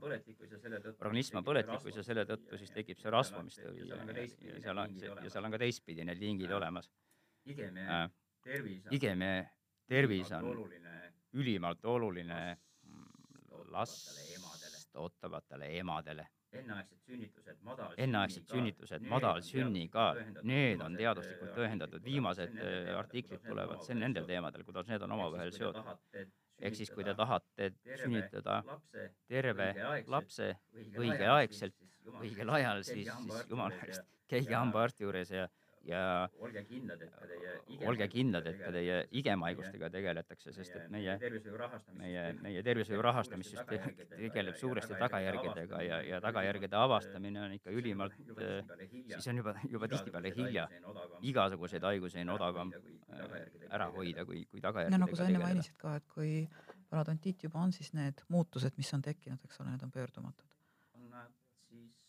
organism on põletikus ja selle tõttu siis tekib see rasvumistõvi ja, ja seal on, ja seal on ka teistpidi need lingid olemas. igemee tervis on, igemee tervis on oluline. ülimalt oluline last ootavatele emadele. enneaegsed sünnitused, madal enneaegsed sünnitused, madalsünnikaal, need on teaduslikult tõendatud, viimased äh, artiklid tulevad. See, nendel teemadel, kuidas need on omavahel seotud. ehk siis, kui te tahate sünnitada terve lapse õigeaegselt, õigel ajal, siis, siis jumala eest, käige hambaarsti juures ja ja olge kindlad, et ka teie olge kindlad, et ka teie igemahaigustega tegeletakse, sest et meie, meie, meie tervishoiu rahastamissüsteem tegeleb suuresti tagajärgedega ja, ja tagajärgede avastamine on ikka ülimalt, siis on juba, juba tihtipeale hilja. igasuguseid haigusi on odavam ära hoida, kui, kui tagajärgedega no nagu sa enne mainisid ka, et kui parodontiit juba on, siis need muutused, mis on tekkinud, eks ole, need on pöördumatud.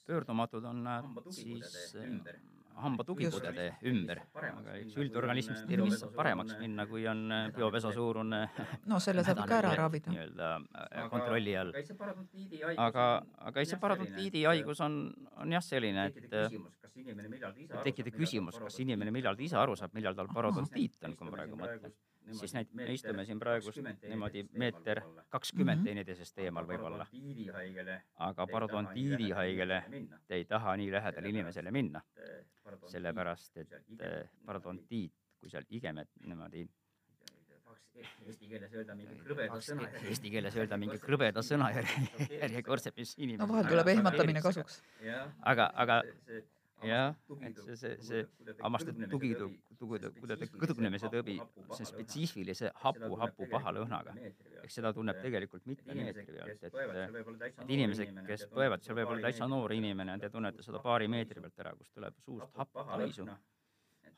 pöördumatud on nad siis hambatugipudede ümber, aga eks üldorganismis tervis saab paremaks minna, kui on äh, biopesa suurune no selle saab ikka ära ravida. nii-öelda äh, kontrolli all. aga, aga see parodontiidi haigus on, on jah selline, et tekkida küsimus, kas inimene millalgi ise aru saab, millal tal parodontiit on, kui ma praegu mõtlen siis näit-, me istume siin praegust niimoodi meeter kakskümmend teineteisest eemal võib-olla. aga parodontiidi haigele te ei taha nii lähedale inimesele minna. sellepärast, et parodontiit, kui seal igemed niimoodi eesti keeles öelda mingi krõbeda sõna. Eesti keeles öelda mingi krõbeda sõna järjekordselt, mis inimene. no vahel tuleb ehmatamine kasuks. aga, aga jah, et see, see, see hammaste tugi, kuidagi kõdunemise tõbi, see spetsiifilise hapu, hapu paha lõhnaga. eks seda tunneb tegelikult mitme meetri pealt, et, et inimesed, kes põevad, seal võib olla täitsa noor inimene, te tunnete seda paari meetri pealt ära, kust tuleb suust happ haisu,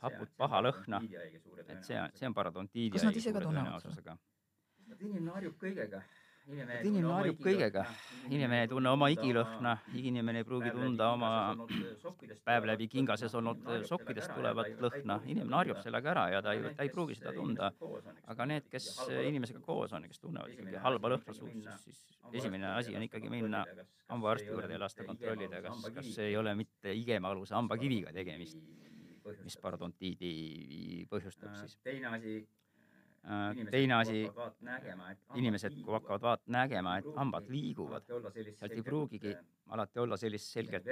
haput paha lõhna, et see on, see on parodontiidi. kas nad ise ka tunnevad seda? inimene harjub kõigega et inimene harjub kõigega, inimene ei tunne oma igilõhna, inimene ei pruugi tunda oma päev läbi kingases olnud sokkidest tulevat lõhna, inimene harjub sellega ära ja ta ei, ta ei pruugi seda tunda. aga need, kes inimesega koos on ja kes tunnevad ikkagi halba lõhna suus, siis esimene asi on ikkagi minna hambaarsti juurde ja lasta kontrollida, kas, kas ei ole mitte igemaaluse hambakiviga tegemist, mis parodontiidi põhjustab siis. teine asi Äh, teine asi, inimesed, kui hakkavad vaat-, nägema, et hambad liiguvad, sealt ei pruugigi alati olla sellist selget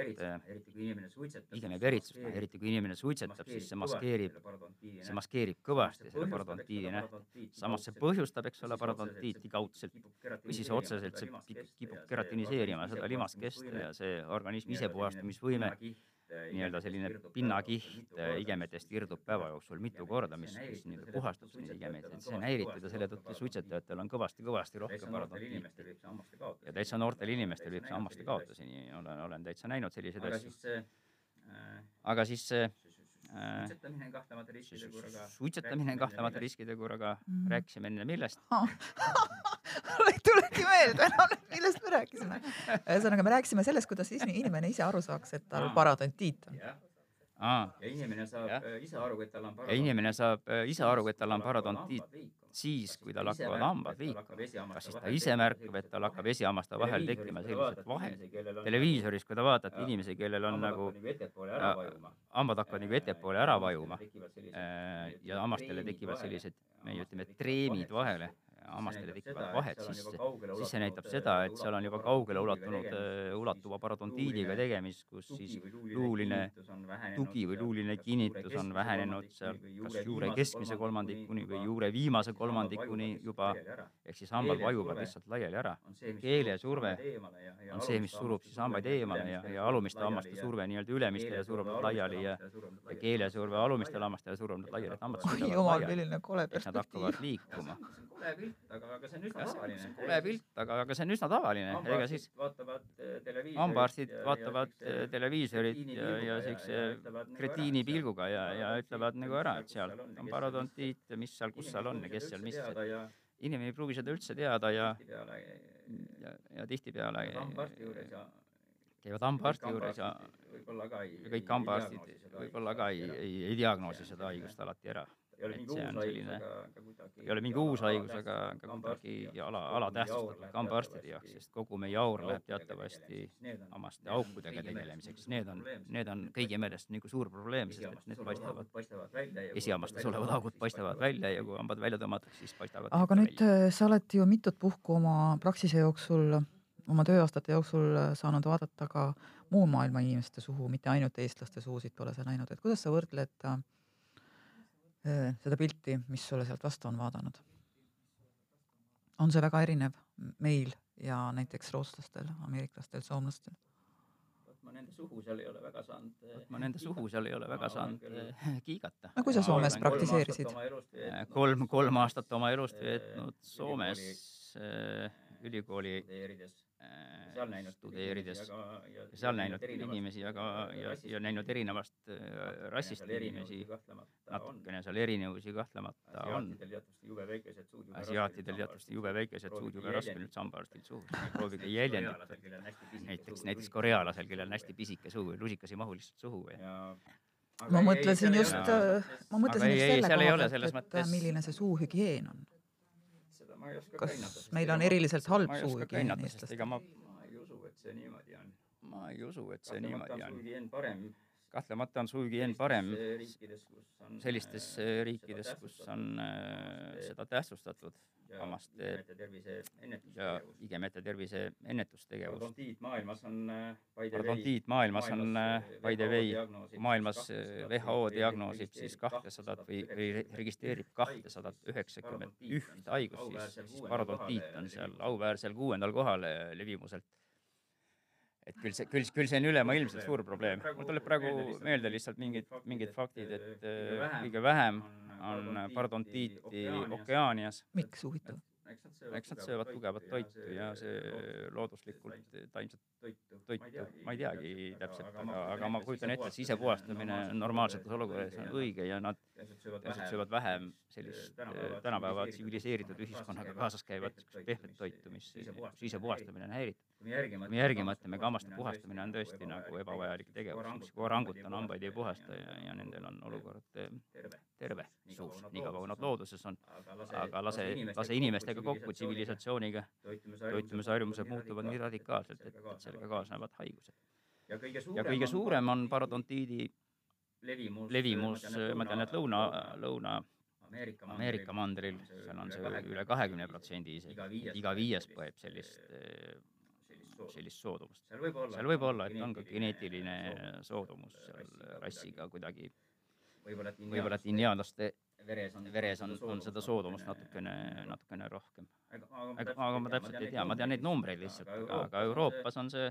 igemeveritsust, noh eriti kui inimene suitsetab, siis see maskeerib, see maskeerib kõvasti selle parodontiidi nähtu. samas see põhjustab, eks ole, parodontiiti kaudselt. või siis otseselt see kipub keratiniseerima seda limaskest ja see organismi isepuhastamisvõime nii-öelda selline pinnakiht igemetest irdub päeva jooksul mitu korda, mis, mis nii-öelda puhastab neid igemeid, et see on häiritud ja selle tõttu suitsetajatel on kõvasti-kõvasti rohkem parodontiiti. ja täitsa noortel inimestel viib see hammaste kaotuseni, olen, olen täitsa näinud selliseid asju. aga siis äh, suitsetamine on kahtlemata riskitegur, aga suitsetamine on kahtlemata riskitegur, aga mm. rääkisime enne millest mul ei tulegi meelde enam, millest me rääkisime. ühesõnaga, me rääkisime sellest, kuidas inimene ise aru saaks, et tal parodontiit on. ja inimene saab ja. Äh, ise aru, et tal on parodontiit. ja inimene saab äh, ise aru, et tal on parodontiit siis, kui tal hakkavad hambad liikuma. kas siis ta ise märkab, et tal hakkab esihammaste vahel tekkima sellised vahed. televiisoris, kui te vaatate inimesi, kellel on nagu hambad hakkavad nagu ettepoole ära vajuma ja hammastele tekivad sellised, meie ütleme, treemid vahele hammastele tekivad vahed, siis, siis see näitab seda, et seal on juba kaugele ulatunud, äh, ulatuva parodontiidiga tegemist, kus siis luuline tugi või luuline kinnitus on vähenenud seal kas juure keskmise kolmandikuni või juure viimase kolmandikuni juba, ehk siis hambad vajuvad lihtsalt laiali ära. keelesurve on see, mis surub siis hambaid eemale ja, ja alumiste hammaste surve nii-öelda ülemistele surub nad laiali ja, ja keelesurve alumistele hammastele surub nad laiali, et hambad suudavad laiali, et nad hakkavad liikuma kole pilt, aga, aga see on üsna tavaline. kole pilt, aga, aga see on üsna tavaline, ega siis vaatavad eh, televiisorit. hambaarstid vaatavad ja, eh, televiisorit ja, ja siukse kretiini pilguga ja, ja ütlevad nagu ära, et seal on parodontiit ja mis seal, kus seal on ja kes seal mis. inimene ei pruugi seda üldse teada ja, ja, ja tihtipeale käivad hambaarsti juures ja kõik hambaarstid võib-olla ka ei, ei, ei diagnoosi seda haigust alati ära ei ole mingi uus haigus, aga, aga kuidagi. ei ole mingi uus haigus, aga, aga kuidagi ala, alatähtsustatud hambaarstide jaoks, sest kogu meie aur läheb teatavasti hammaste aukudega tegelemiseks. Need on, need on kõigi meelest nagu suur probleem, sest et need paistavad, esihammastes olevad augud paistavad välja ja kui hambad välja tõmmatakse, siis paistavad. aga nüüd välja. sa oled ju mitut puhku oma praksise jooksul, oma tööaastate jooksul saanud vaadata ka muu maailma inimeste suhu, mitte ainult eestlaste suusid pole sa näinud, et kuidas sa võrdled äh, Äh, seda pilti, mis sulle sealt vastu on vaadanud? on see väga erinev meil ja näiteks rootslastel, ameeriklastel, soomlastel? ma ma nende suhu seal ei ole väga saanud. vot ma nende suhu seal ei ole väga saanud eh, kiigata. No kui sa Soomes praktiseerisid? kolm, kolm aastat oma elust veetnud Soomes eh, ülikooli seal näinud studeerides ja ja seal näinud inimesi väga ja, ja näinud erinevast eh, rassist inimesi, natukene seal erinevusi kahtlemata on. asiaatidel teatavasti jube väikesed suud. jube raske nüüd sambaarstilt suhu, proovige jäljendit. näiteks, näiteks korealasel, kellel on hästi pisike suu, lusikas ei mahu lihtsalt suhu või? ma mõtlesin just ole-, ma mõtlesin Aga ei, just ei, selle seal ei koha ole pealt, selles et mõttes- milline see suuhügieen on. Kas meil on eriliselt halb suuhügieen eestlastel? ega ma, ma ei usu, et see niimoodi on. ma ei usu, et see niimoodi on. kahtlemata on suuhügieen parem riikides, kus on sellistes äh, riikides, kus on äh, seda tähtsustatud hammaste tervise ja ennetustegevus. igemete tervise ennetustegevust. parodontiit maailmas on äh, by the way parodontiit maailmas on äh, by the way, maailmas äh, WHO diagnoosib siis kahtesadat või, või re- registreerib kahtesadat üheksakümmend üht haigust, siis, siis parodontiit on seal auväärsel kuuendal kohal äh, levimuselt. et küll see, küll, küll see on ülemaailmselt suur probleem. mul tuleb praegu meelde lihtsalt mingid, mingid faktid, et äh, kõige vähem on parodontiiti Okeaanias. miks huvitav? eks nad söövad tugevat toitu ja see looduslikult taimset toitu toitu, ma ei teagi täpselt, aga, aga ma kujutan ette, et sisepuhastamine normaalsetes olukordades on õige ja nad tõenäoliselt söövad vähem sellist äh, tänapäeva tsiviliseeritud ühiskonnaga kaasas käivat pehmet toitu, mis sisepuhastamine on häiritud. kui me järgi mõtleme, ka hammaste puhastamine on tõesti nagu ebavajalik tegevus, üks orangutan hambaid ei puhasta ja, ja nendel on olukord äh, terve. suus, nii kaua kui nad looduses on, aga lase, lase inimestega kokku tsivilisatsiooniga, toitumisharjumused muutuvad nii radikaalselt, et, et sellega kaasnevad haigused. ja kõige suurem on parodontiidi levimus, levimus, ma tean, et lõuna, Lõuna-Ameerika Lõuna-Ameerika mandril, seal on see üle kahekümne protsendi isegi, iga viies põeb sellist, sellist soodumust. seal võib olla, et on ka geneetiline soodumus seal rassiga kuidagi, võib-olla et indiaanlaste veres on veres on, on seda soodumust natukene, natukene rohkem. aga, aga ma täpselt ei tea, ma tean neid numbreid lihtsalt, aga, aga Euroopas on see,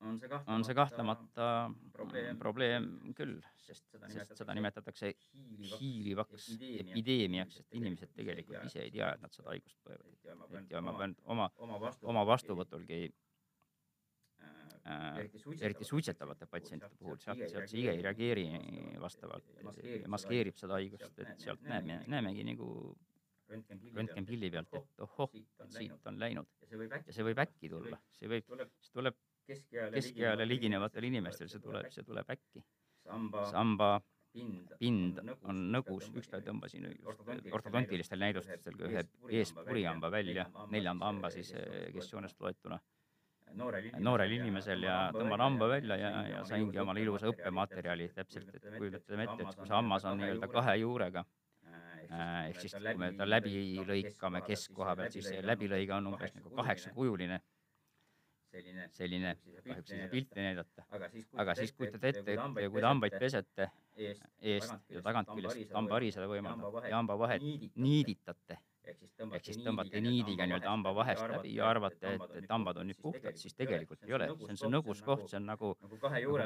on see on see kahtlemata probleem. probleem küll, sest, sest seda nimetatakse hiilivaks epideemiaks, sest inimesed tegelikult ise ei tea, et nad seda haigust põevad. ja ma pean oma, oma vastuvõtulgi äh, eriti suitsetavate patsientide puhul, sealt, sealt see ige ei reageeri vastavalt, maskeerib seda haigust, et sealt näeme, näemegi nagu röntgenpilli pealt, et ohoh, et siit on läinud. ja see võib äkki tulla, see võib, see tuleb keskeale liginevatel inimestel, see tuleb, see tuleb äkki. samba pind on nõgus, üks päev tõmbasin just ortodontilistel näidustustel ühe eespurihamba välja, neljanda hamba siis eh, gestioonist loetuna noorel inimesel ja tõmban hamba välja ja, ja saingi omale ilusa õppematerjali. täpselt, et kujutame ette, et kui see hammas on nii-öelda kahe juurega, ehk siis kui me ta läbi lõikame keskkoha pealt, siis see läbilõige on umbes nagu kaheksakujuline, selline, saa pilti näidata, aga siis kujutate ette, et kui te hambaid pesete eest ja tagantkyljest hambaharisele võimaldab. ja hambavahet niiditate, ehk siis tõmbate niidiga nii-öelda hamba vahest läbi ja arvate, et, et hambad on nüüd puhtad, siis tegelikult ei ole, see on see nõgus koht, see on nagu nagu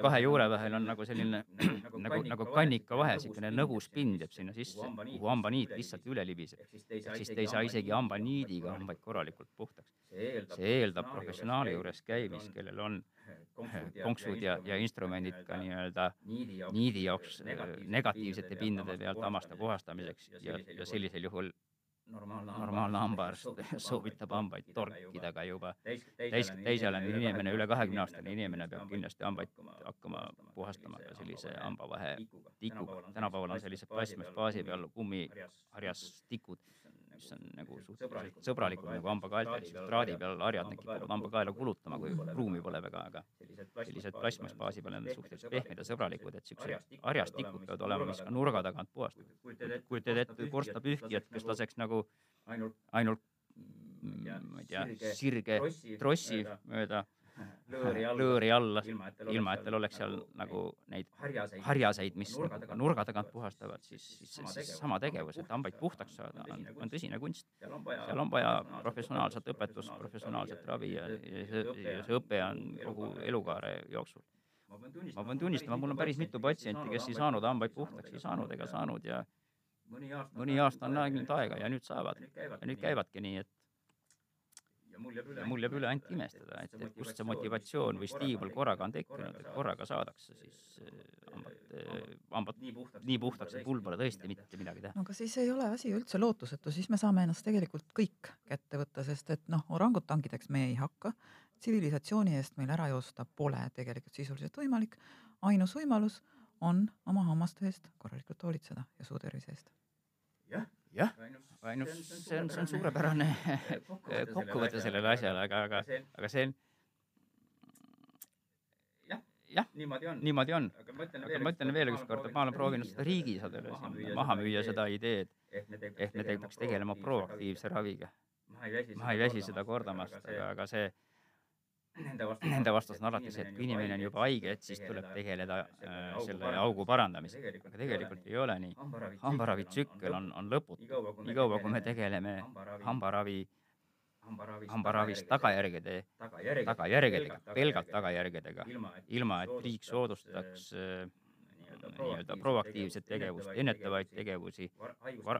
kahe juure vahel on nagu selline nagu, nagu kannikavahe, niisugune nõgus pind jääb sinna sisse, kuhu hambaniit lihtsalt üle libiseb. ehk siis te ei saa isegi hambaniidiga hambaid korralikult puhtaks. see eeldab professionaali juures käimist, kellel on konksud ja, ja instrumendid ka nii-öelda niidi jaoks negatiivsete pindade pealt hammaste puhastamiseks ja, ja sellisel juhul normaalne hambaarst soovitab hambaid torkida ka juba. täis, täisealine inimene, üle kahekümne aastane inimene peab kindlasti hambaid hakkama puhastama ka sellise hambavahe tikuga. tänapäeval on sellised plastmassbaasi peal kummiharjas tikud, mis on nagu suhteliselt sõbralikud. nagu hambakaeltel, siis traadi peal harjad kipuvad hambakaela kulutama, kui ruumi pole väga, aga sellised plastmassbaasi peal on suhteliselt pehmed ja sõbralikud, et siuksed harjastikud peavad olema, mis ka nurga tagant puhastatud. kujutad ette korstnapühkijat, kes laseks nagu ainult mm, ma ei tea, sirge trossi mööda lõõri alla, lõõri alla, ilma et ilma et tal oleks seal nagu neid harjaseid, harjaseid, mis nurga nagu tagant nurga tagant puhastavad, siis, siis sama tegevus. sama tegevus, et hambaid puhtaks saada, on, on tõsine kunst. seal on vaja professionaalset õpetust, professionaalset ravi ja, ja see, ja see õpe on kogu elukaare jooksul. ma pean tunnistama, mul on päris mitu patsienti, kes ei saanud hambaid puhtaks, ei saanud ega saanud ja mõni aasta on läinud aega ja nüüd saavad ja nüüd käivadki nii, et mul jääb üle, ja mul jääb üle ainult imestada, et, et kust see motivatsioon või stiimul korraga on tekkinud, et korraga saadakse siis eh, hambad, hambad nii puhtaks, nii puhtaks, et mul pole tõesti mitte midagi teha. no aga siis ei ole asi üldse lootusetu, siis me saame ennast tegelikult kõik kätte võtta, sest et noh, orangutangideks me ei hakka. tsivilisatsiooni eest meil ära joosta pole tegelikult sisuliselt võimalik. ainus võimalus on oma hammaste eest korralikult hoolitseda ja suu tervise eest. jah, jah, ainus, see on, see on suurepärane. kokkuvõte sellele asjale, aga, aga, aga see on, jah, jah, niimoodi on. niimoodi on. aga ma ütlen aga ma ütlen veel ükskord, et ma olen proovinud seda riigisadele maha müüa seda ideed, ehk me peaks tegelema proaktiivse raviga. ma ei väsi, ma ei väsi seda kordamast, aga, aga see, nende vastus, nende vastus on alati see, et kui inimene on juba haige, et siis tuleb tegeleda äh, selle augu parandamisega. aga tegelikult ei ole nii. hambaravitsükkel on, on lõputu. niikaua, kui me tegeleme hambaravi, hambaravist tagajärgede, tagajärgedega, pelgalt tagajärgedega, ilma et riik soodustaks äh, nii-öelda proaktiivset tegevust, ennetavaid tegevusi,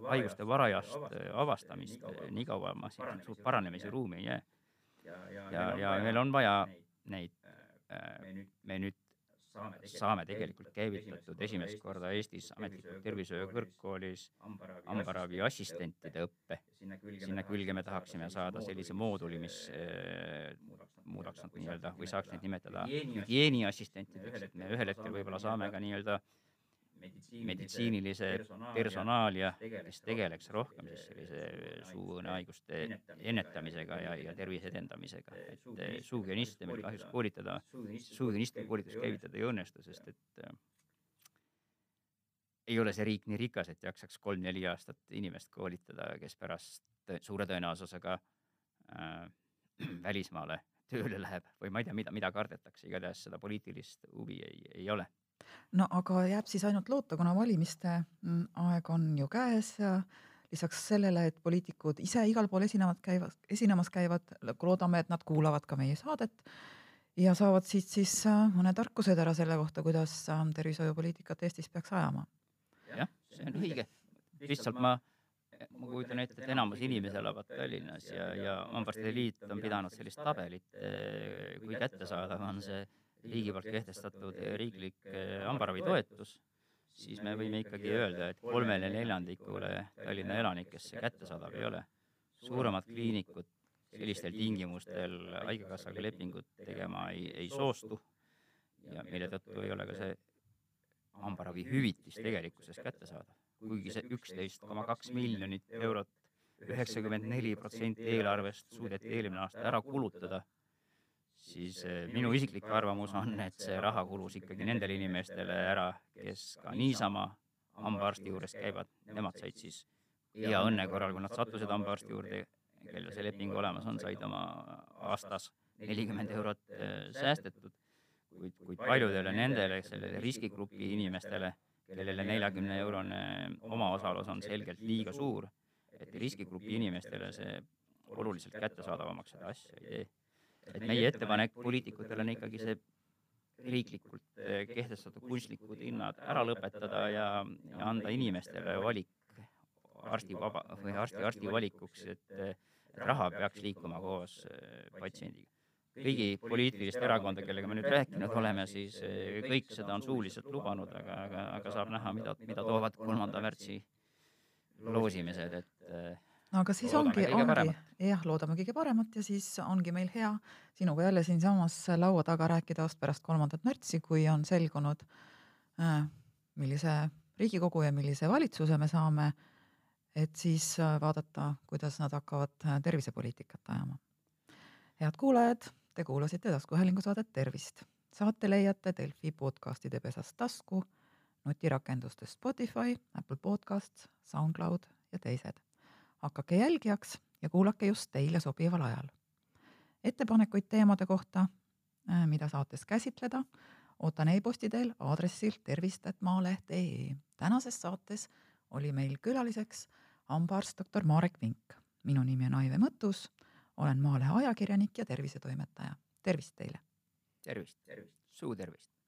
haiguste varajast äh, avastamist, niikaua ma siin suurt paranemise ruumi ei jää. Ja, ja meil on vaja neid, me nüüd saame tegelikult käivitatud esimest korda Eestis ametlikult tervishoiu kõrgkoolis hambaravi assistentide õppe. sinna külge me tahaksime saada sellise mooduli, mis äh, muudaks nad nii-öelda või saaks neid nimetada hügieeniassistentideks, et me ühel hetkel võib-olla saame ka nii-öelda meditsiinilise personaalia, kes tegeleks rohkem siis sellise suuõõnehaiguste ennetamisega ja, ja tervise edendamisega, et suuhügieniste meil kahjuks koolitada, suuhügieniste koolitus käivitada ei õnnestu, sest et äh, ei ole see riik nii rikas, et jaksaks kolm-neli aastat inimest koolitada, kes pärast suure tõenäosusega äh, välismaale tööle läheb või ma ei tea, mida, mida kardetakse, igatahes seda poliitilist huvi ei, ei ole no aga jääb siis ainult loota, kuna valimiste mm, aeg on ju käes ja lisaks sellele, et poliitikud ise igal pool esinevad, käivad, esinemas käivad, loodame, et nad kuulavad ka meie saadet ja saavad siit siis äh, mõned tarkused ära selle kohta, kuidas äh, tervishoiupoliitikat Eestis peaks ajama. jah, see on õige. lihtsalt ma, ma kujutan ette, et enamus inimesi elavad Tallinnas ja, ja Hambaarstide Liit on pidanud sellist tabelit, kui kättesaadav on see riigi poolt kehtestatud riiklik hambaravitoetus, siis me võime ikkagi öelda, et kolmele neljandikule Tallinna elanikest see kättesaadav ei ole. suuremad kliinikud sellistel tingimustel Haigekassaga lepingut tegema ei, ei soostu ja mille tõttu ei ole ka see hambaravihüvitis tegelikkuses kättesaadav. kuigi see üksteist koma kaks miljonit eurot, üheksakümmend neli protsenti eelarvest suudeti eelmine aasta ära kulutada siis minu isiklik arvamus on, et see raha kulus ikkagi nendele inimestele ära, kes ka niisama hambaarsti juures käivad, nemad said siis hea õnne korral, kui nad sattusid hambaarsti juurde, kellel see leping olemas on, said oma aastas nelikümmend eurot säästetud, kuid, kuid paljudele nendele, sellele riskigrupi inimestele, kellele neljakümne eurone omaosalus on selgelt liiga suur, et riskigrupi inimestele see oluliselt kättesaadavamaks seda asja ei tee et meie ettepanek poliitikutele on ikkagi see riiklikult kehtestatud kunstlikud hinnad ära lõpetada ja, ja anda inimestele valik arsti vaba või arsti arsti valikuks, et, et raha peaks liikuma koos patsiendiga. kõigi poliitiliste erakonda, kellega me nüüd rääkinud oleme, siis kõik seda on suuliselt lubanud, aga, aga, aga saab näha, mida, mida toovad kolmanda märtsi loosimised, et no aga siis ongi, ongi jah, loodame kõige paremat ja siis ongi meil hea sinuga jälle siinsamas laua taga rääkida vast pärast kolmandat märtsi, kui on selgunud äh,, millise Riigikogu ja millise valitsuse me saame, et siis äh, vaadata, kuidas nad hakkavad äh, tervisepoliitikat ajama. head kuulajad, te kuulasite taskuhäälingu saadet Tervist. saate leiate Delfi podcastide pesast tasku, nutirakendustes Spotify, Apple Podcasts, SoundCloud ja teised hakake jälgijaks ja kuulake just teile sobival ajal. ettepanekuid teemade kohta mida saates käsitleda, ootan e-posti teel aadressil tervist.maaleht.ee. tänases saates oli meil külaliseks hambaarst doktor Marek Vink. minu nimi on Aive Mõttus, olen Maalehe ajakirjanik ja tervisetoimetaja. tervist teile! tervist, tervist. suu tervist!